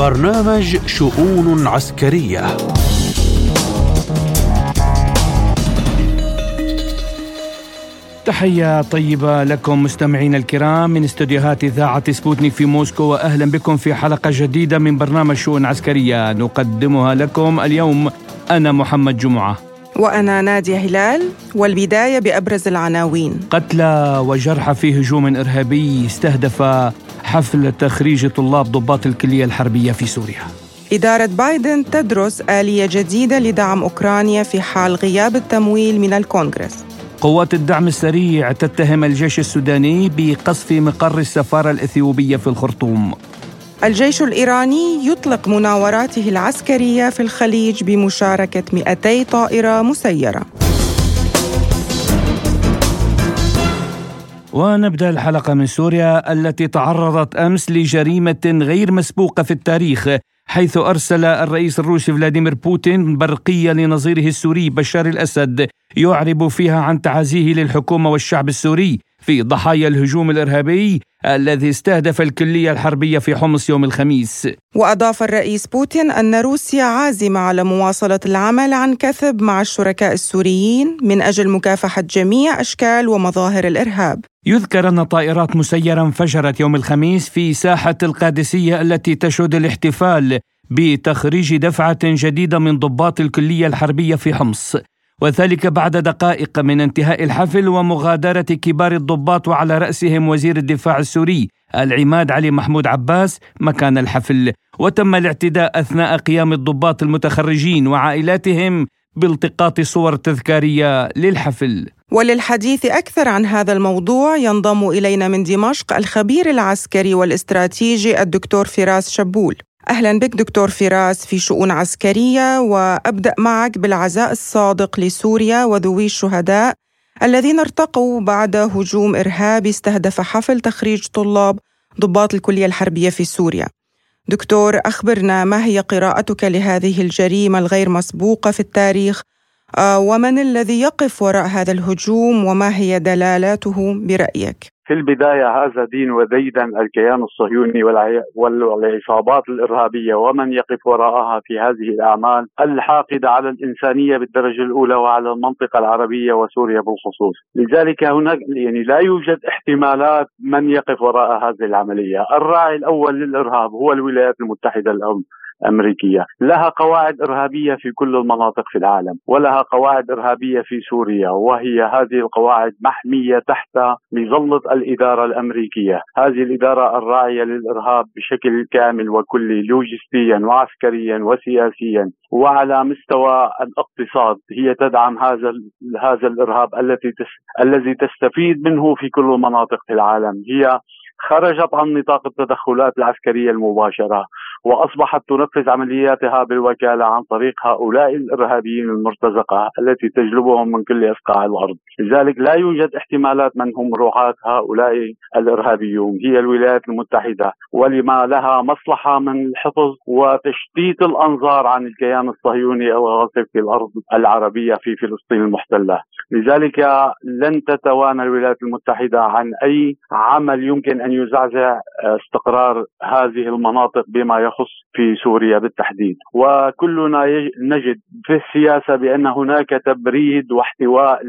برنامج شؤون عسكرية. تحية طيبة لكم مستمعين الكرام من استديوهات إذاعة سبوتنيك في موسكو وأهلا بكم في حلقة جديدة من برنامج شؤون عسكرية. نقدمها لكم اليوم أنا محمد جمعة. وأنا نادية هلال والبداية بأبرز العناوين. قتلى وجرحى في هجوم إرهابي استهدف حفل تخريج طلاب ضباط الكلية الحربية في سوريا. إدارة بايدن تدرس آلية جديدة لدعم أوكرانيا في حال غياب التمويل من الكونغرس. قوات الدعم السريع تتهم الجيش السوداني بقصف مقر السفارة الإثيوبية في الخرطوم. الجيش الإيراني يطلق مناوراته العسكرية في الخليج بمشاركة 200 طائرة مسيرة. ونبدأ الحلقة من سوريا التي تعرضت أمس لجريمة غير مسبوقة في التاريخ حيث أرسل الرئيس الروسي فلاديمير بوتين برقية لنظيره السوري بشار الأسد يعرب فيها عن تعازيه للحكومة والشعب السوري. في ضحايا الهجوم الإرهابي الذي استهدف الكلية الحربية في حمص يوم الخميس. وأضاف الرئيس بوتين أن روسيا عازمة على مواصلة العمل عن كثب مع الشركاء السوريين من أجل مكافحة جميع أشكال ومظاهر الإرهاب. يذكر أن طائرات مسيرة انفجرت يوم الخميس في ساحة القادسية التي تشهد الاحتفال بتخريج دفعة جديدة من ضباط الكلية الحربية في حمص. وذلك بعد دقائق من انتهاء الحفل ومغادرة كبار الضباط وعلى رأسهم وزير الدفاع السوري العماد علي محمود عباس مكان الحفل. وتم الاعتداء أثناء قيام الضباط المتخرجين وعائلاتهم بالتقاط صور تذكارية للحفل. وللحديث أكثر عن هذا الموضوع ينضم إلينا من دمشق الخبير العسكري والاستراتيجي الدكتور فراس شبول. أهلا بك دكتور فراس في شؤون عسكرية وأبدأ معك بالعزاء الصادق لسوريا وذوي الشهداء الذين ارتقوا بعد هجوم إرهابي استهدف حفل تخريج طلاب ضباط الكلية الحربية في سوريا. دكتور أخبرنا ما هي قراءتك لهذه الجريمة الغير مسبوقة في التاريخ ومن الذي يقف وراء هذا الهجوم وما هي دلالاته برأيك؟ في البداية هذا دين وديدا الكيان الصهيوني والعصابات الإرهابية ومن يقف وراءها في هذه الأعمال الحاقدة على الإنسانية بالدرجة الأولى وعلى المنطقة العربية وسوريا بالخصوص. لذلك هناك يعني لا يوجد احتمالات من يقف وراء هذه العملية. الراعي الأول للإرهاب هو الولايات المتحدة الأمم أمريكية. لها قواعد إرهابية في كل المناطق في العالم ولها قواعد إرهابية في سوريا وهي هذه القواعد محمية تحت مظلة الإدارة الأمريكية. هذه الإدارة الراعية للإرهاب بشكل كامل وكلي لوجستيا وعسكريا وسياسيا وعلى مستوى الاقتصاد. هي تدعم هذا هذا الإرهاب التي الذي تستفيد منه في كل المناطق في العالم. هي خرجت عن نطاق التدخلات العسكرية المباشرة وأصبحت تنفذ عملياتها بالوكالة عن طريق هؤلاء الإرهابيين المرتزقة التي تجلبهم من كل اصقاع الأرض، لذلك لا يوجد احتمالات من هم رعاة هؤلاء الإرهابيون، هي الولايات المتحدة ولما لها مصلحة من الحفظ وتشتيت الأنظار عن الكيان الصهيوني الغاصب في الأرض العربية في فلسطين المحتلة، لذلك لن تتوانى الولايات المتحدة عن أي عمل يمكن أن يزعزع استقرار هذه المناطق بما يخص في سوريا بالتحديد. وكلنا نجد في السياسة بأن هناك تبريد واحتواء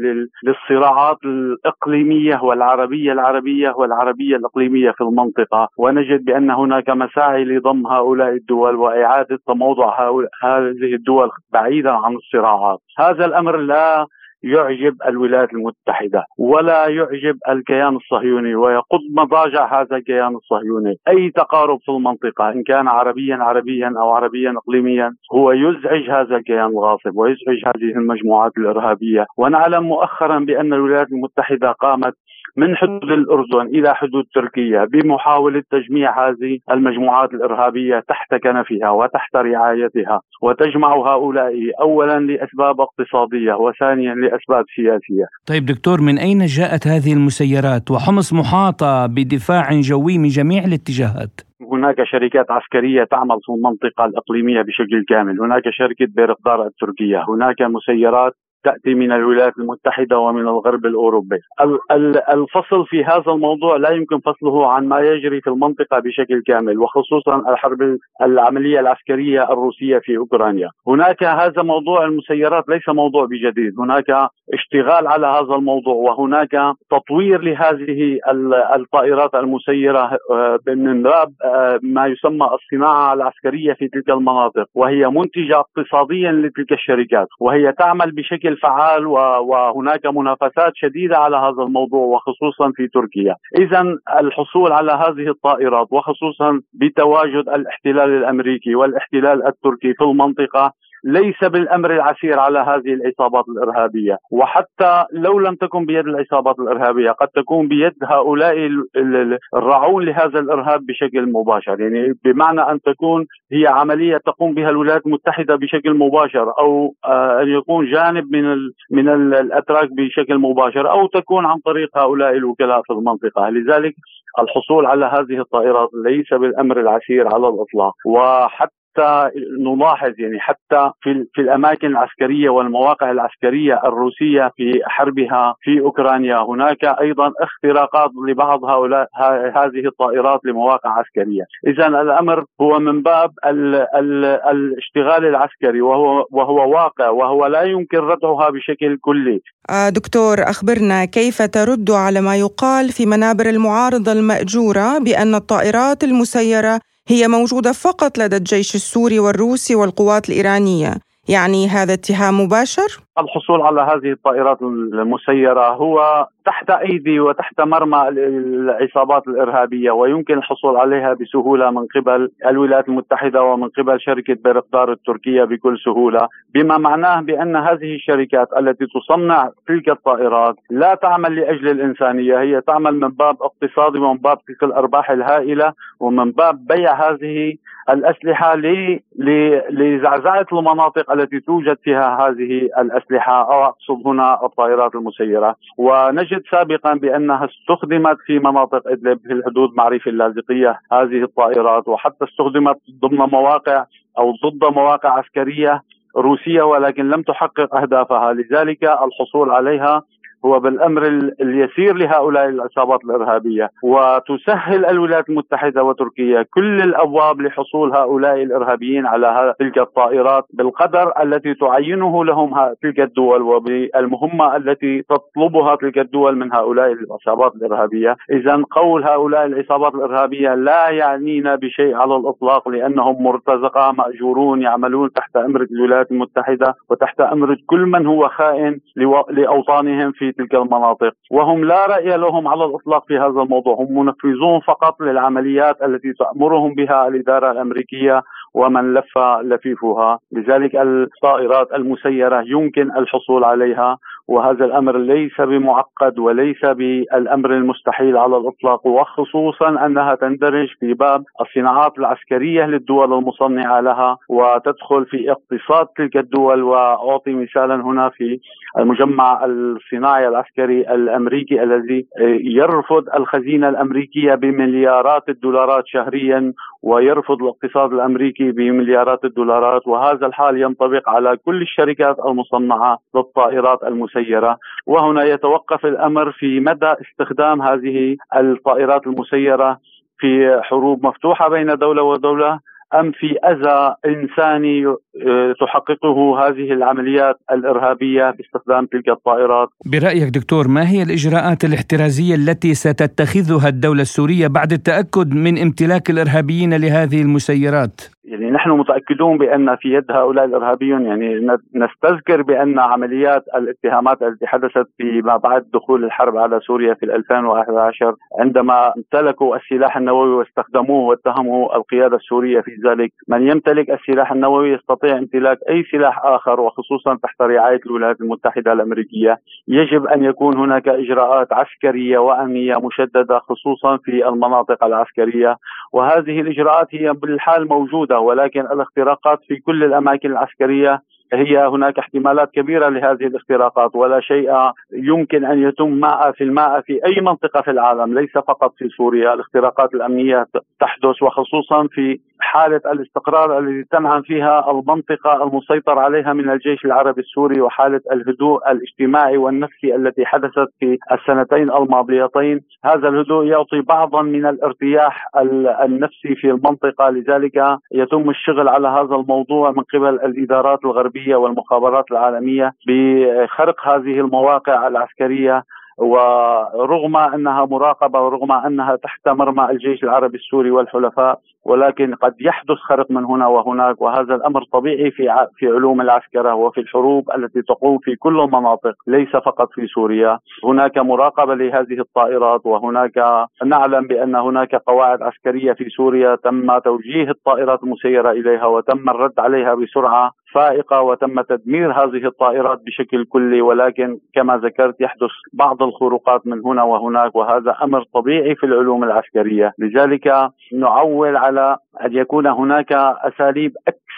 للصراعات الإقليمية والعربية العربية والعربية الإقليمية في المنطقة. ونجد بأن هناك مساعي لضم هؤلاء الدول وإعادة تموضع هذه الدول بعيدا عن الصراعات. هذا الأمر لا يعجب الولايات المتحدة ولا يعجب الكيان الصهيوني ويقض مضاجع هذا الكيان الصهيوني، أي تقارب في المنطقة إن كان عربيا عربيا أو عربيا اقليميا هو يزعج هذا الكيان الغاصب ويزعج هذه المجموعات الإرهابية، ونعلم مؤخرا بأن الولايات المتحدة قامت من حدود الأردن إلى حدود تركيا بمحاولة تجميع هذه المجموعات الإرهابية تحت كنفها وتحت رعايتها. وتجمع هؤلاء أولا لأسباب اقتصادية وثانيا لأسباب سياسية. طيب دكتور من أين جاءت هذه المسيرات؟ وحمص محاطة بدفاع جوي من جميع الاتجاهات. هناك شركات عسكرية تعمل في المنطقة الإقليمية بشكل كامل. هناك شركة بيرقدار التركية. هناك مسيرات تأتي من الولايات المتحدة ومن الغرب الأوروبي. الفصل في هذا الموضوع لا يمكن فصله عن ما يجري في المنطقة بشكل كامل وخصوصا الحرب العملية العسكرية الروسية في أوكرانيا. هناك هذا موضوع المسيرات ليس موضوع بجديد، هناك اشتغال على هذا الموضوع وهناك تطوير لهذه الطائرات المسيرة آه، من باب آه، ما يسمى الصناعة العسكرية في تلك المناطق وهي منتجة اقتصاديا لتلك الشركات وهي تعمل بشكل فعال وهناك منافسات شديدة على هذا الموضوع وخصوصا في تركيا. اذا الحصول على هذه الطائرات وخصوصا بتواجد الاحتلال الأمريكي والاحتلال التركي في المنطقة ليس بالأمر العسير على هذه العصابات الإرهابية، وحتى لو لم تكن بيد العصابات الإرهابية قد تكون بيد هؤلاء الرعون لهذا الإرهاب بشكل مباشر، يعني بمعنى أن تكون هي عملية تقوم بها الولايات المتحدة بشكل مباشر أو آه، أن يكون جانب من من الأتراك بشكل مباشر أو تكون عن طريق هؤلاء الوكلاء في المنطقة، لذلك الحصول على هذه الطائرات ليس بالأمر العسير على الإطلاق. وحتى حتى نلاحظ يعني حتى في في الأماكن العسكرية والمواقع العسكرية الروسية في حربها في أوكرانيا هناك أيضا اختراقات لبعض هؤلاء هذه الطائرات لمواقع عسكرية، اذا الأمر هو من باب ال ال الاشتغال العسكري وهو وهو واقع وهو لا يمكن ردعها بشكل كلي. آه، دكتور أخبرنا كيف ترد على ما يقال في منابر المعارضة المأجورة بأن الطائرات المسيرة هي موجودة فقط لدى الجيش السوري والروسي والقوات الإيرانية. يعني هذا اتهام مباشر؟ الحصول على هذه الطائرات المسيرة هو تحت أيدي وتحت مرمى العصابات الإرهابية ويمكن الحصول عليها بسهولة من قبل الولايات المتحدة ومن قبل شركة بيرقدار التركية بكل سهولة بما معناه بأن هذه الشركات التي تصنع تلك الطائرات لا تعمل لأجل الإنسانية هي تعمل من باب اقتصادي ومن باب تلك الأرباح الهائلة ومن باب بيع هذه الأسلحة لزعزعة المناطق التي توجد فيها هذه الأسلحة. أو أقصد هنا الطائرات المسيرة. ونجد سابقا بأنها استخدمت في مناطق إدلب في الحدود مع ريف اللاذقية هذه الطائرات. وحتى استخدمت ضمن مواقع أو ضد مواقع عسكرية روسية ولكن لم تحقق أهدافها. لذلك الحصول عليها هو بالأمر اليسير لهؤلاء العصابات الإرهابية. وتسهل الولايات المتحدة وتركيا كل الأبواب لحصول هؤلاء الإرهابيين على تلك الطائرات بالقدر التي تعينه لهم تلك الدول وبالمهمة التي تطلبها تلك الدول من هؤلاء العصابات الإرهابية، اذا قول هؤلاء العصابات الإرهابية لا يعنينا بشيء على الإطلاق لأنهم مرتزقة مأجورون يعملون تحت امره الولايات المتحدة وتحت امره كل من هو خائن لأوطانهم في تلك المناطق وهم لا رأي لهم على الإطلاق في هذا الموضوع. هم منفذون فقط للعمليات التي تأمرهم بها الإدارة الأمريكية ومن لف لفيفها. لذلك الطائرات المسيرة يمكن الحصول عليها. وهذا الأمر ليس بمعقد وليس بالأمر المستحيل على الإطلاق وخصوصا أنها تندرج في باب الصناعات العسكرية للدول المصنعة لها وتدخل في اقتصاد تلك الدول. وأعطي مثالا هنا في المجمع الصناعي العسكري الأمريكي الذي يرفض الخزينة الأمريكية بمليارات الدولارات شهريا ويرفض الاقتصاد الأمريكي بمليارات الدولارات وهذا الحال ينطبق على كل الشركات المصنعة للطائرات المسيرة. وهنا يتوقف الأمر في مدى استخدام هذه الطائرات المسيرة في حروب مفتوحة بين دولة ودولة. أم في أذى انساني آه، تحققه هذه العمليات الإرهابية باستخدام تلك الطائرات. برأيك دكتور ما هي الإجراءات الاحترازية التي ستتخذها الدولة السورية بعد التأكد من امتلاك الإرهابيين لهذه المسيرات؟ يعني نحن متأكدون بأن في يد هؤلاء الإرهابيون يعني نستذكر بأن عمليات الاتهامات التي حدثت فيما بعد دخول الحرب على سوريا في 2011 عندما امتلكوا السلاح النووي واستخدموه واتهموا القيادة السورية في ذلك، من يمتلك السلاح النووي يستطيع امتلاك أي سلاح آخر وخصوصا تحت رعاية الولايات المتحدة الأمريكية، يجب أن يكون هناك إجراءات عسكرية وأمنية مشددة خصوصا في المناطق العسكرية، وهذه الإجراءات هي بالحال موجودة ولكن الاختراقات في كل الأماكن العسكرية هي هناك احتمالات كبيرة لهذه الاختراقات ولا شيء يمكن أن يتم 100% في أي منطقة في العالم ليس فقط في سوريا. الاختراقات الأمنية تحدث وخصوصا في حالة الاستقرار الذي تنعم فيها المنطقة المسيطر عليها من الجيش العربي السوري وحالة الهدوء الاجتماعي والنفسي التي حدثت في السنتين الماضيتين. هذا الهدوء يعطي بعضا من الارتياح النفسي في المنطقة لذلك يتم الشغل على هذا الموضوع من قبل الإدارات الغربية. والمخابرات العالمية بخرق هذه المواقع العسكرية ورغم أنها مراقبة ورغم أنها تحت مرمى الجيش العربي السوري والحلفاء ولكن قد يحدث خرق من هنا وهناك وهذا الأمر طبيعي في في علوم العسكرة وفي الحروب التي تقوم في كل المناطق ليس فقط في سوريا. هناك مراقبة لهذه الطائرات وهناك نعلم بأن هناك قواعد عسكرية في سوريا تم توجيه الطائرات المسيرة إليها وتم الرد عليها بسرعة. فائقة وتم تدمير هذه الطائرات بشكل كلي ولكن كما ذكرت يحدث بعض الخروقات من هنا وهناك وهذا أمر طبيعي في العلوم العسكرية، لذلك نعول على أن يكون هناك أساليب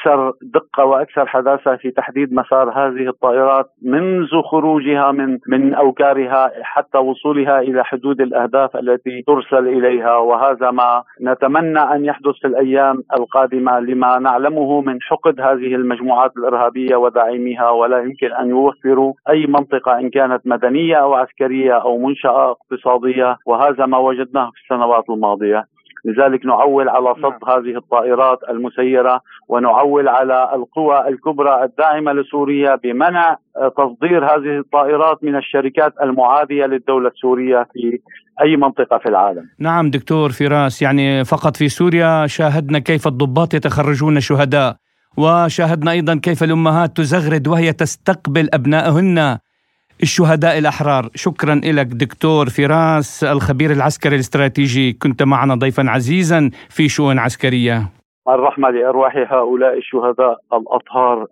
أكثر دقة وأكثر حداثة في تحديد مسار هذه الطائرات منذ خروجها من من أوكارها حتى وصولها إلى حدود الأهداف التي ترسل إليها. وهذا ما نتمنى أن يحدث في الأيام القادمة لما نعلمه من حقد هذه المجموعات الإرهابية وداعميها. ولا يمكن أن يوفروا أي منطقة إن كانت مدنية أو عسكرية أو منشأة اقتصادية. وهذا ما وجدناه في السنوات الماضية. لذلك نعول على صد نعم. هذه الطائرات المسيرة ونعول على القوى الكبرى الداعمة لسوريا بمنع تصدير هذه الطائرات من الشركات المعادية للدولة السورية في أي منطقة في العالم نعم دكتور فراس يعني فقط في سوريا شاهدنا كيف الضباط يتخرجون شهداء وشاهدنا أيضا كيف الأمهات تزغرد وهي تستقبل أبنائهن الشهداء الأحرار. شكرا لك دكتور فراس الخبير العسكري الاستراتيجي. كنت معنا ضيفا عزيزا في شؤون عسكرية. الرحمة لأرواح هؤلاء الشهداء الأطهار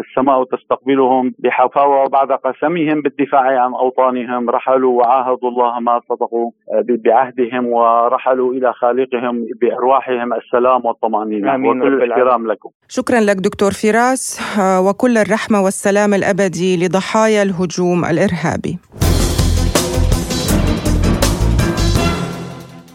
السماء تستقبلهم بحفاوة وبعد قسمهم بالدفاع عن أوطانهم رحلوا وعاهدوا الله ما صدقوا بعهدهم ورحلوا إلى خالقهم بأرواحهم السلام والطمأنينة. آمين وكل الاحترام لكم. شكرا لك دكتور فراس وكل الرحمة والسلام الأبدي لضحايا الهجوم الإرهابي.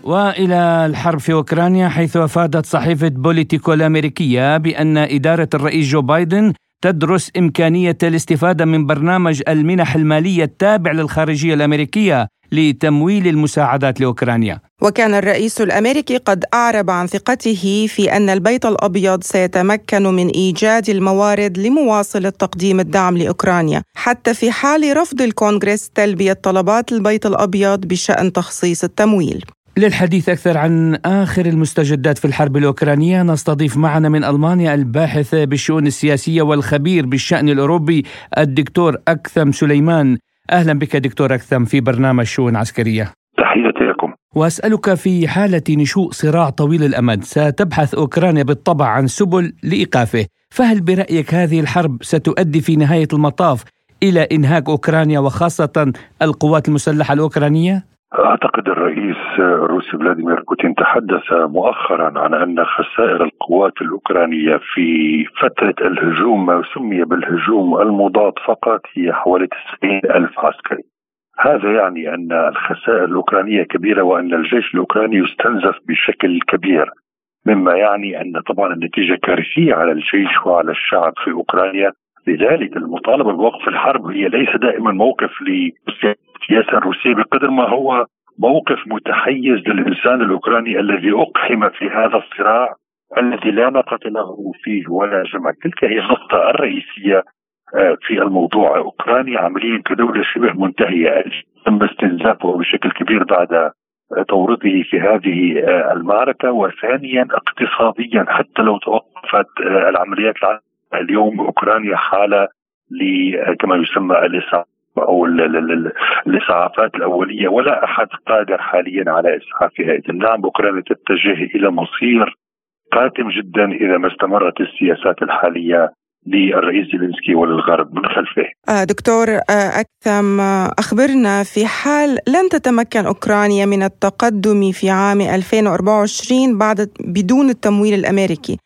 وإلى الحرب في أوكرانيا حيث أفادت صحيفة بوليتيكو الأمريكية بأن إدارة الرئيس جو بايدن تدرس إمكانية الاستفادة من برنامج المنح المالية التابع للخارجية الأمريكية لتمويل المساعدات لأوكرانيا. وكان الرئيس الأمريكي قد أعرب عن ثقته في أن البيت الأبيض سيتمكن من إيجاد الموارد لمواصله تقديم الدعم لأوكرانيا، حتى في حال رفض الكونغرس تلبية طلبات البيت الأبيض بشأن تخصيص التمويل. للحديث أكثر عن آخر المستجدات في الحرب الأوكرانية. نستضيف معنا من ألمانيا الباحث بالشؤون السياسية والخبير بالشأن الأوروبي الدكتور أكثم سليمان. أهلا بك دكتور أكثم في برنامج شؤون عسكرية. تحياتي لكم. وأسألك في حالة نشوء صراع طويل الأمد ستبحث أوكرانيا بالطبع عن سبل لإيقافه. فهل برأيك هذه الحرب ستؤدي في نهاية المطاف إلى إنهاك أوكرانيا وخاصة القوات المسلحة الأوكرانية؟ أعتقد الرئيس الروسي فلاديمير بوتين تحدث مؤخرا عن أن خسائر القوات الأوكرانية في فترة الهجوم ما سمي بالهجوم المضاد فقط هي حوالي 90 ألف عسكري. هذا يعني أن الخسائر الأوكرانية كبيرة وأن الجيش الأوكراني يستنزف بشكل كبير مما يعني أن طبعا النتيجة كارثية على الجيش وعلى الشعب في أوكرانيا لذلك المطالبة بوقف الحرب هي ليس دائما موقف للسياسه الروسيه بقدر ما هو موقف متحيز للإنسان الأوكراني الذي أقحم في هذا الصراع الذي لا ناقة له فيه ولا جمع. تلك هي النقطة الرئيسية آه، في الموضوع. أوكرانيا عمليا كدولة شبه منتهية تم استنزافه بشكل كبير بعد تورطه في هذه آه، المعركة. وثانيا اقتصاديا حتى لو توقفت آه، العمليات اليوم أوكرانيا حالة كما يسمى الإسعاف. أو الإسعافات الأولية ولا أحد قادر حاليا على اسعافها اذا نعم اوكرانيا تتجه إلى مصير قاتم جدا إذا ما استمرت السياسات الحالية للرئيس زيلينسكي وللغرب من خلفه. آه، دكتور آه، أكثم آه، أخبرنا في حال لن تتمكن أوكرانيا من التقدم في عام 2024 بعد بدون التمويل الأمريكي.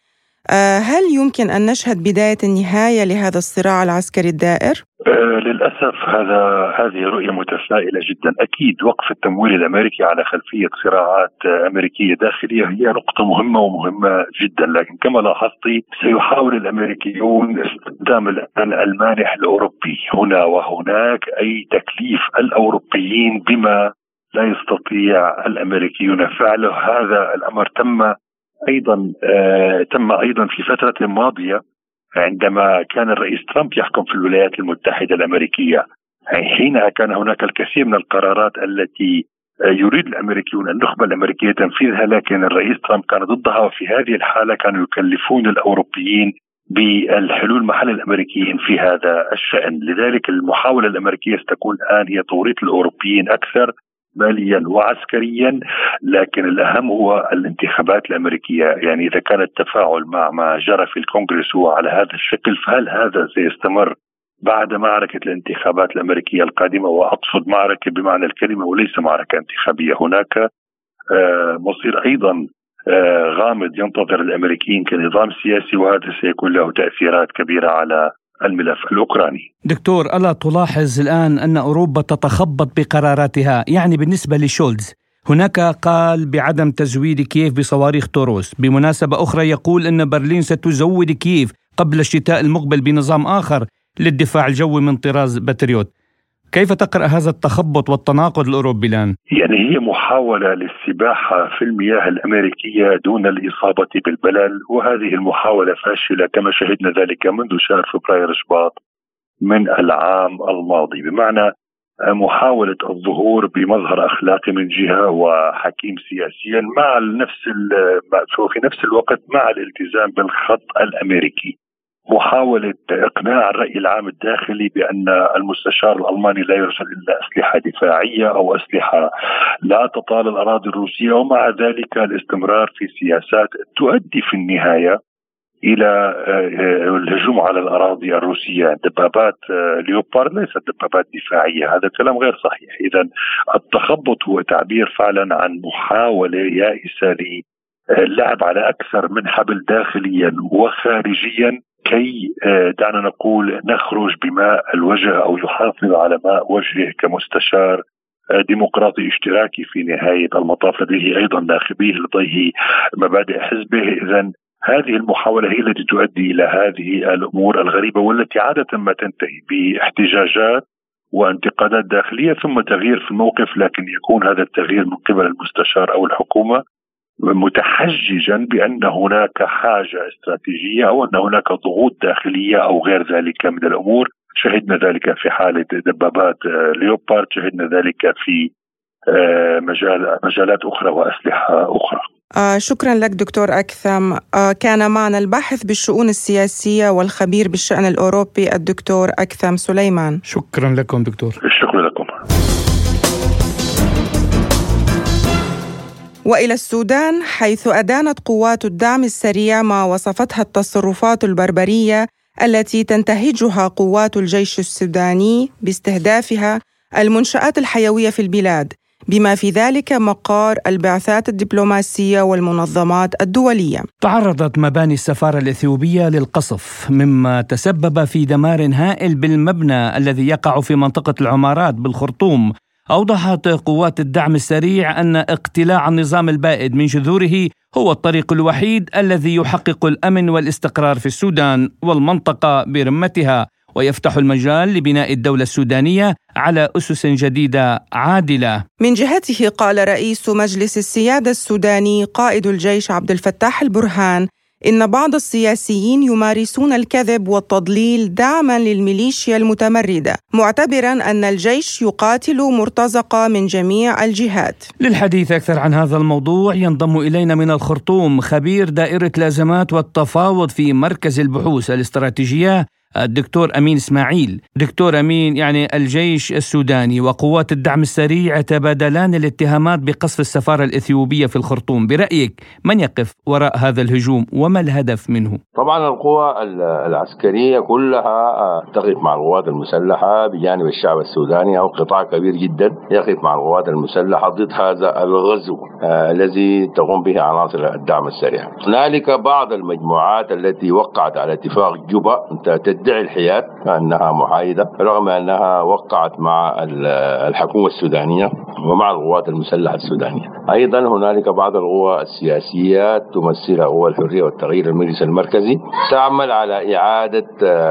هل يمكن أن نشهد بداية النهاية لهذا الصراع العسكري الدائر؟ آه للأسف هذا هذه رؤية متفائله جدا، أكيد وقف التمويل الأمريكي على خلفية صراعات أمريكية داخلية هي نقطة مهمة ومهمة جدا، لكن كما لاحظتي سيحاول الأمريكيون استخدام المانح الأوروبي هنا وهناك أي تكليف الأوروبيين بما لا يستطيع الأمريكيون. فعله، هذا الأمر تم أيضا آه تم أيضا في فترة ماضية عندما كان الرئيس ترامب يحكم في الولايات المتحدة الأمريكية. حينها كان هناك الكثير من القرارات التي آه، يريد الأمريكيون النخبة الأمريكية تنفيذها لكن الرئيس ترامب كان ضدها وفي هذه الحالة كانوا يكلفون الأوروبيين بالحلول محل الأمريكيين في هذا الشأن، لذلك المحاولة الأمريكية ستكون الآن هي توريط الأوروبيين أكثر ماليا وعسكريا لكن الأهم هو الانتخابات الأمريكية. يعني إذا كان التفاعل مع ما جرى في الكونغرس هو على هذا الشكل فهل هذا سيستمر بعد معركة الانتخابات الأمريكية القادمة؟ وأقصد معركة بمعنى الكلمة وليس معركة انتخابية. هناك آه، مصير أيضا آه، غامض ينتظر الأمريكيين كنظام سياسي وهذا سيكون له تأثيرات كبيرة على الملف الأوكراني. دكتور ألا تلاحظ الآن أن أوروبا تتخبط بقراراتها، يعني بالنسبة لشولز هناك قال بعدم تزويد كييف بصواريخ توروس، بمناسبة أخرى يقول أن برلين ستزود كييف قبل الشتاء المقبل بنظام آخر للدفاع الجوي من طراز باتريوت. كيف تقرأ هذا التخبط والتناقض الأوروبي الآن؟ يعني هي محاولة للسباحه في المياه الأمريكية دون الإصابة بالبلل وهذه المحاولة فاشلة كما شهدنا ذلك منذ شهر فبراير شباط من العام الماضي بمعنى محاولة الظهور بمظهر أخلاقي من جهة وحكيم سياسيا مع نفس في نفس الوقت مع الالتزام بالخط الأمريكي محاولة إقناع الرأي العام الداخلي بأن المستشار الألماني لا يرسل إلا أسلحة دفاعية أو أسلحة لا تطال الأراضي الروسية ومع ذلك الاستمرار في سياسات تؤدي في النهاية إلى آه، الهجوم على الأراضي الروسية، دبابات آه، ليوبارد ليست دبابات دفاعية، هذا كلام غير صحيح، اذا التخبط هو تعبير فعلا عن محاولة يائسة للعب على أكثر من حبل داخليا وخارجيا كي آه، دعنا نقول نخرج بماء الوجه أو يحافظ على ماء وجهه كمستشار آه، ديمقراطي اشتراكي في نهاية المطاف لديه أيضا ناخبيه لديه مبادئ حزبه. اذا هذه المحاولة هي التي تؤدي إلى هذه الأمور الغريبة والتي عادة ما تنتهي باحتجاجات وانتقادات داخلية ثم تغيير في الموقف لكن يكون هذا التغيير من قبل المستشار أو الحكومة. متحججا بأن هناك حاجة استراتيجية أو أن هناك ضغوط داخلية أو غير ذلك من الأمور. شهدنا ذلك في حالة دبابات آه، ليوبارد. شهدنا ذلك في آه، مجال مجالات أخرى وأسلحة أخرى. آه شكرا لك دكتور أكثم. آه كان معنا الباحث بالشؤون السياسية والخبير بالشأن الأوروبي الدكتور أكثم سليمان. شكرا لكم دكتور. شكرا لكم. وإلى السودان حيث أدانت قوات الدعم السريع ما وصفتها التصرفات البربرية التي تنتهجها قوات الجيش السوداني باستهدافها المنشآت الحيوية في البلاد بما في ذلك مقار البعثات الدبلوماسية والمنظمات الدولية. تعرضت مباني السفارة الإثيوبية للقصف مما تسبب في دمار هائل بالمبنى الذي يقع في منطقة العمارات بالخرطوم أوضحت قوات الدعم السريع أن اقتلاع النظام البائد من جذوره هو الطريق الوحيد الذي يحقق الأمن والاستقرار في السودان والمنطقة برمتها ويفتح المجال لبناء الدولة السودانية على أسس جديدة عادلة. من جهته قال رئيس مجلس السيادة السوداني قائد الجيش عبد الفتاح البرهان إن بعض السياسيين يمارسون الكذب والتضليل دعما للميليشيا المتمردة معتبرا أن الجيش يقاتل مرتزقة من جميع الجهات. للحديث أكثر عن هذا الموضوع ينضم إلينا من الخرطوم خبير دائرة الأزمات والتفاوض في مركز البحوث الاستراتيجية الدكتور أمين إسماعيل. دكتور أمين يعني الجيش السوداني وقوات الدعم السريع يتبادلان الاتهامات بقصف السفارة الإثيوبية في الخرطوم. برأيك من يقف وراء هذا الهجوم وما الهدف منه؟ طبعا القوى العسكرية كلها آه، تقف مع القوات المسلحة بجانب الشعب السوداني. أو قطاع كبير جدا يقف مع القوات المسلحة ضد هذا الغزو آه، الذي تقوم به عناصر الدعم السريع. هنالك بعض المجموعات التي وقعت على اتفاق جوبا. تدعي الحياد أنها محايدة رغم أنها وقعت مع الحكومة السودانية ومع القوات المسلحة السودانية. أيضا هنالك بعض القوى السياسية تمثلها قوى الحرية والتغيير المجلس المركزي تعمل على إعادة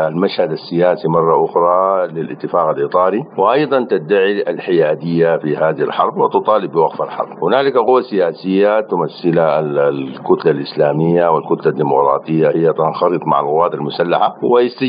المشهد السياسي مرة أخرى للاتفاق الإطاري. وأيضا تدعي الحيادية في هذه الحرب وتطالب بوقف الحرب. هنالك قوى سياسية تمثلها الكتلة الإسلامية والكتلة الديمقراطية هي تنخرط مع القوات المسلحة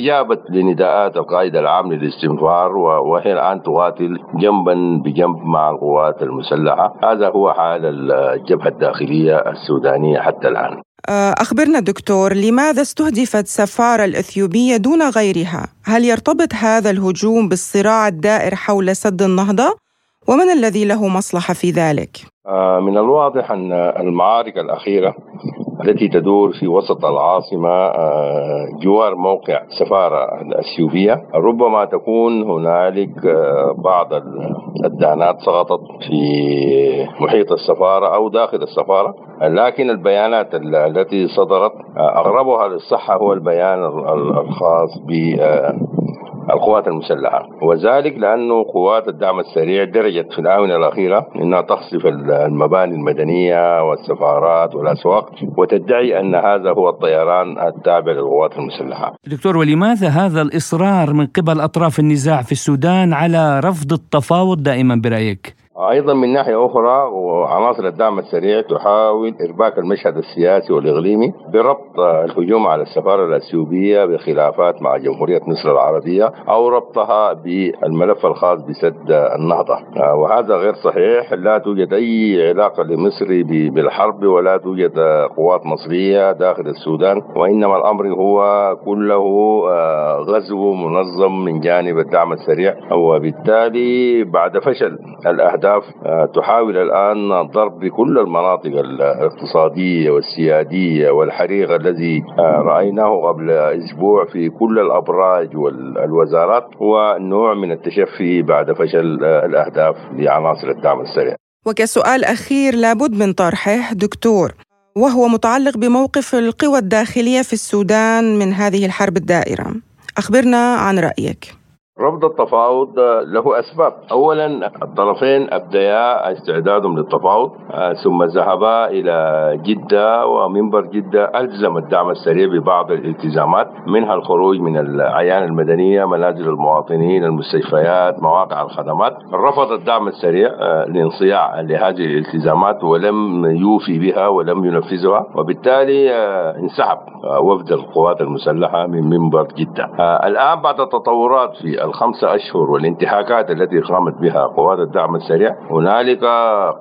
واستجابت لنداءات القائد العام للاستنفار وهي الآن تقاتل جنبا بجنب مع القوات المسلحة هذا هو حال الجبهة الداخلية السودانية حتى الآن آه، أخبرنا دكتور لماذا استهدفت السفارة الإثيوبية دون غيرها؟ هل يرتبط هذا الهجوم بالصراع الدائر حول سد النهضة؟ ومن الذي له مصلحة في ذلك؟ آه، من الواضح أن المعارك الأخيرة التي تدور في وسط العاصمة آه، جوار موقع السفارة الأثيوبية ربما تكون هنالك آه، بعض الدانات سقطت في محيط السفارة أو داخل السفارة لكن البيانات التي صدرت أغربها للصحة هو البيان الخاص ب القوات المسلحة وذلك لأنه قوات الدعم السريع درجت في الآونة الأخيرة أنها تخصف المباني المدنية والسفارات والأسواق وتدعي أن هذا هو الطيران التابع للقوات المسلحة دكتور ولماذا هذا الإصرار من قبل أطراف النزاع في السودان على رفض التفاوض دائما برأيك؟ أيضا من ناحية أخرى وعناصر الدعم السريع تحاول إرباك المشهد السياسي والإقليمي بربط الهجوم على السفارة الأثيوبية بخلافات مع جمهورية مصر العربية أو ربطها بالملف الخاص بسد النهضة. وهذا غير صحيح. لا توجد أي علاقة لمصر بالحرب ولا توجد قوات مصرية داخل السودان. وإنما الأمر هو كله آه، غزو منظم من جانب الدعم السريع. وبالتالي بعد فشل الأهداف الاهداف آه، تحاول الآن ضرب كل المناطق الاقتصادية والسيادية والحريق الذي آه، رأيناه قبل أسبوع في كل الأبراج والوزارات هو نوع من التشفي بعد فشل آه، الأهداف لعناصر الدعم السريع. وكسؤال أخير لابد من طرحه دكتور وهو متعلق بموقف القوى الداخلية في السودان من هذه الحرب الدائرة. أخبرنا عن رأيك. رفض التفاوض له أسباب، اولا الطرفين أبديا استعدادهم للتفاوض آه، ثم ذهبا إلى جدة ومنبر جدة الزم الدعم السريع ببعض الالتزامات منها الخروج من الأعيان المدنية، منازل المواطنين، المستشفيات، مواقع الخدمات، رفض الدعم السريع آه، الانصياع لهذه الالتزامات ولم يوفي بها ولم ينفذها وبالتالي آه، انسحب وفد القوات المسلحة من منبر جدة. الآن بعد التطورات في الخمسة أشهر والانتهاكات التي قامت بها قوات الدعم السريع هنالك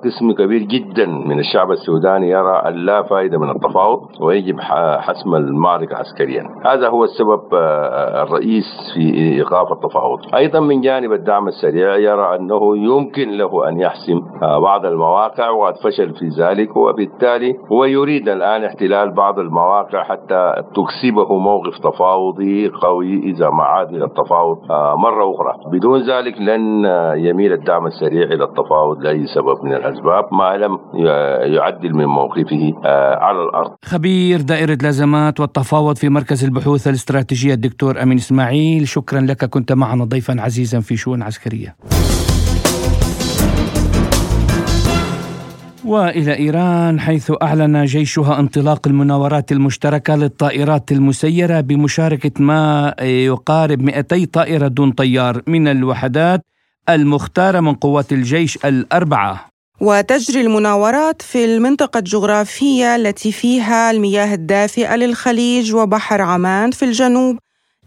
قسم كبير جدا من الشعب السوداني يرى لا فائدة من التفاوض ويجب حسم المعركة عسكريا. هذا هو السبب آه، الرئيس في إيقاف التفاوض. أيضا من جانب الدعم السريع يرى أنه يمكن له أن يحسم آه، بعض المواقع وقد فشل في ذلك وبالتالي هو يريد الآن احتلال بعض المواقع حتى تكسبه موقف تفاوضي قوي إذا ما عاد إلى التفاوض آه، مرة أخرى. بدون ذلك لن يميل الدعم السريع إلى التفاوض لأي سبب من الأسباب ما لم يعدل من موقفه آه، على الأرض. خبير دائرة الأزمات والتفاوض في مركز البحوث الاستراتيجية الدكتور أمين إسماعيل شكرا لك كنت معنا ضيفا عزيزا في شؤون عسكرية. وإلى إيران حيث أعلن جيشها انطلاق المناورات المشتركة للطائرات المسيرة بمشاركة ما يقارب 200 طائرة دون طيار من الوحدات المختارة من قوات الجيش الأربعة. وتجري المناورات في المنطقة الجغرافية التي فيها المياه الدافئة للخليج وبحر عمان في الجنوب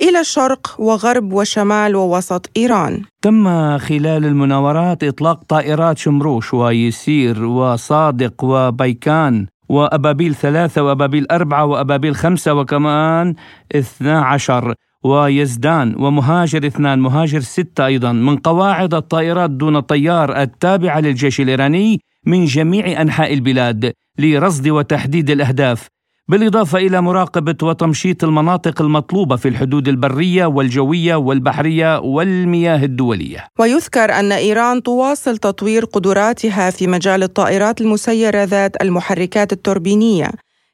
إلى شرق وغرب وشمال ووسط إيران. تم خلال المناورات إطلاق طائرات شمروش ويسير وصادق وبيكان وأبابيل ثلاثة وأبابيل أربعة وأبابيل خمسة وكمان اثنا عشر ويزدان ومهاجر اثنان مهاجر ستة أيضا. من قواعد الطائرات دون طيار التابعة للجيش الإيراني من جميع أنحاء البلاد لرصد وتحديد الأهداف. بالإضافة إلى مراقبة وتمشيط المناطق المطلوبة في الحدود البرية والجوية والبحرية والمياه الدولية. ويذكر أن إيران تواصل تطوير قدراتها في مجال الطائرات المسيرة ذات المحركات التوربينية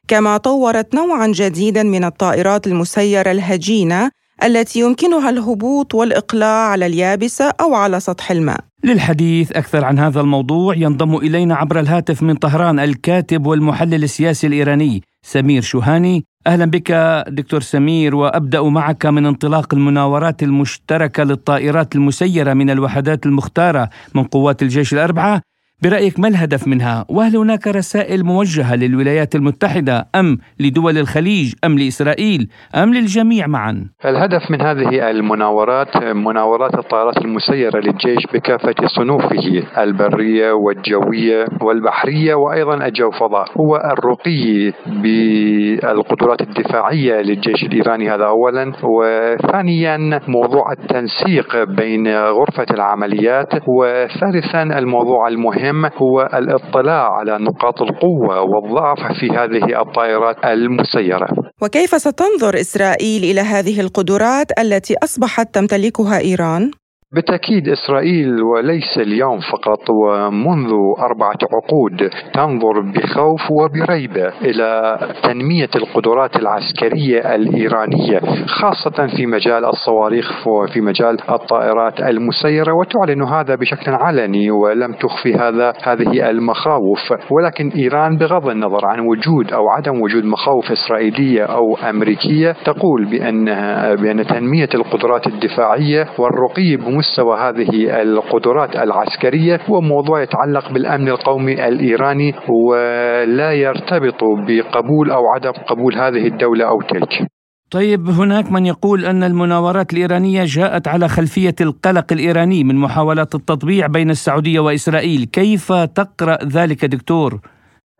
كما طورت نوعا جديدا من الطائرات المسيرة الهجينة التي يمكنها الهبوط والإقلاع على اليابسة أو على سطح الماء. للحديث أكثر عن هذا الموضوع ينضم إلينا عبر الهاتف من طهران الكاتب والمحلل السياسي الإيراني سمير شوهاني. أهلا بك دكتور سمير وأبدأ معك من انطلاق المناورات المشتركة للطائرات المسيرة من الوحدات المختارة من قوات الجيش الأربعة. برأيك ما الهدف منها؟ وهل هناك رسائل موجهة للولايات المتحدة أم لدول الخليج أم لإسرائيل أم للجميع معا؟ الهدف من هذه المناورات مناورات الطائرات المسيرة للجيش بكافة صنوفه البرية والجوية والبحرية وأيضا الجو فضاء هو الرقي بالقدرات الدفاعية للجيش الإيراني هذا أولا وثانيا موضوع التنسيق بين غرفة العمليات وثالثا الموضوع المهم المهم هو الاطلاع على نقاط القوة والضعف في هذه الطائرات المسيرة وكيف ستنظر إسرائيل إلى هذه القدرات التي أصبحت تمتلكها إيران؟ بالتأكيد إسرائيل وليس اليوم فقط ومنذ أربعة عقود تنظر بخوف وبريبة إلى تنمية القدرات العسكرية الإيرانية خاصة في مجال الصواريخ وفي مجال الطائرات المسيرة وتعلن هذا بشكل علني ولم تخفي هذا هذه المخاوف. ولكن إيران بغض النظر عن وجود أو عدم وجود مخاوف إسرائيلية أو أمريكية تقول بأنها بأن تنمية القدرات الدفاعية والرقي مستوى هذه القدرات العسكرية هو موضوع يتعلق بالأمن القومي الإيراني ولا يرتبط بقبول أو عدم قبول هذه الدولة أو تلك طيب هناك من يقول أن المناورات الإيرانية جاءت على خلفية القلق الإيراني من محاولات التطبيع بين السعودية وإسرائيل كيف تقرأ ذلك دكتور؟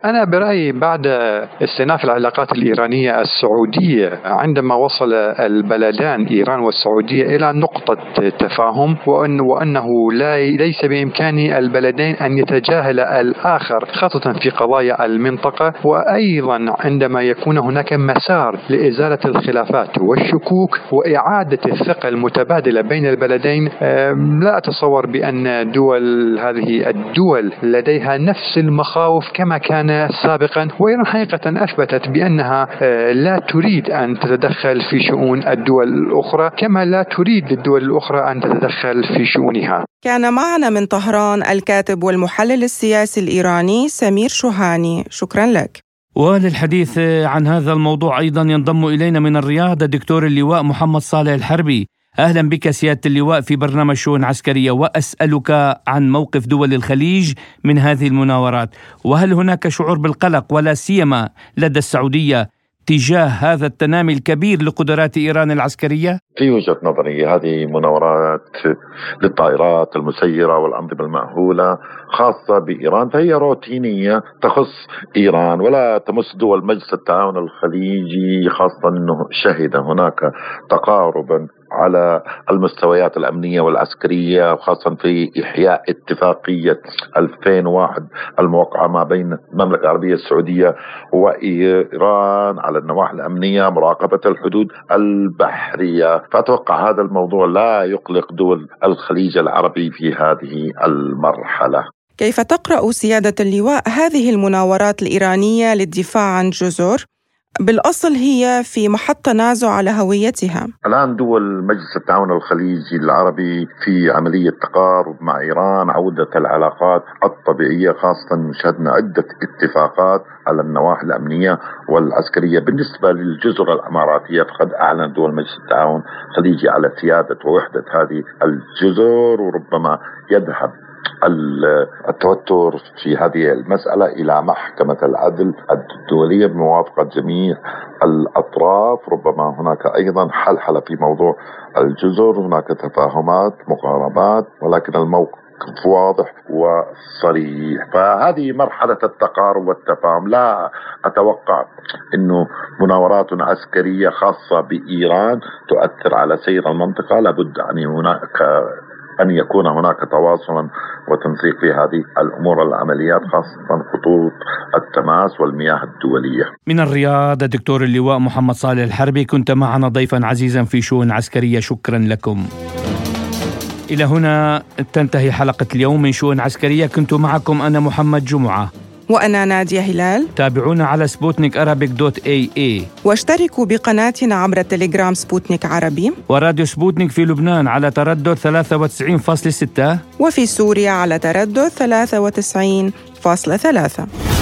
أنا برأيي بعد استئناف العلاقات الإيرانية السعودية عندما وصل البلدان إيران والسعودية إلى نقطة تفاهم وأن وأنه لا ليس بإمكان البلدين أن يتجاهل الآخر خاصة في قضايا المنطقة. وأيضا عندما يكون هناك مسار لإزالة الخلافات والشكوك وإعادة الثقة المتبادلة بين البلدين لا أتصور بأن دول هذه الدول لديها نفس المخاوف كما كان سابقا وإيران حقيقة أثبتت بأنها آه، لا تريد أن تتدخل في شؤون الدول الأخرى كما لا تريد للدول الأخرى أن تتدخل في شؤونها. كان معنا من طهران الكاتب والمحلل السياسي الإيراني سمير شوهاني. شكرا لك. وللحديث عن هذا الموضوع أيضا ينضم إلينا من الرياض الدكتور اللواء محمد صالح الحربي. أهلا بك سيادة اللواء في برنامج شؤون عسكرية وأسألك عن موقف دول الخليج من هذه المناورات وهل هناك شعور بالقلق ولا سيما لدى السعودية تجاه هذا التنامي الكبير لقدرات إيران العسكرية؟ في وجهة نظري هذه مناورات للطائرات المسيرة والأنظمة المأهولة خاصة بإيران فهي روتينية تخص إيران ولا تمس دول مجلس التعاون الخليجي خاصة إنه شهد هناك تقاربا على المستويات الأمنية والعسكرية خاصه في إحياء اتفاقية 2001 الموقعة ما بين المملكة العربية السعودية وإيران على النواحي الأمنية مراقبة الحدود البحرية. فأتوقع هذا الموضوع لا يقلق دول الخليج العربي في هذه المرحلة. كيف تقرأ سيادة اللواء هذه المناورات الإيرانية للدفاع عن جزر؟ بالأصل هي في محط تنازع على هويتها. الآن دول مجلس التعاون الخليجي العربي في عملية تقارب مع إيران عودة العلاقات الطبيعية خاصة شهدنا عدة اتفاقات على النواحي الأمنية والعسكرية. بالنسبة للجزر الإماراتية فقد أعلن دول مجلس التعاون الخليجي على سيادة ووحدة هذه الجزر وربما يذهب التوتر في هذه المسألة إلى محكمة العدل الدولية بموافقة جميع الأطراف. ربما هناك أيضا حلحلة في موضوع الجزر. هناك تفاهمات مقاربات ولكن الموقف موقف واضح وصريح. فهذه مرحلة التقارب والتفاهم. لا أتوقع أنه مناورات عسكرية خاصة بإيران تؤثر على سير المنطقة. لابد أن هناك أن يكون هناك تواصلا وتنسيق في هذه الأمور العمليات خاصة خطوط التماس والمياه الدولية. من الرياض الدكتور اللواء محمد صالح الحربي كنت معنا ضيفا عزيزا في شؤون عسكرية. شكرا لكم. إلى هنا تنتهي حلقة اليوم من شؤون عسكرية. كنت معكم أنا محمد جمعة. وأنا نادية هلال. تابعونا على Sputnik Arabic dot ae. واشتركوا بقناتنا عبر التليجرام سبوتنيك عربي. وراديو سبوتنيك في لبنان على تردد 93.6 وفي سوريا على تردد 93.3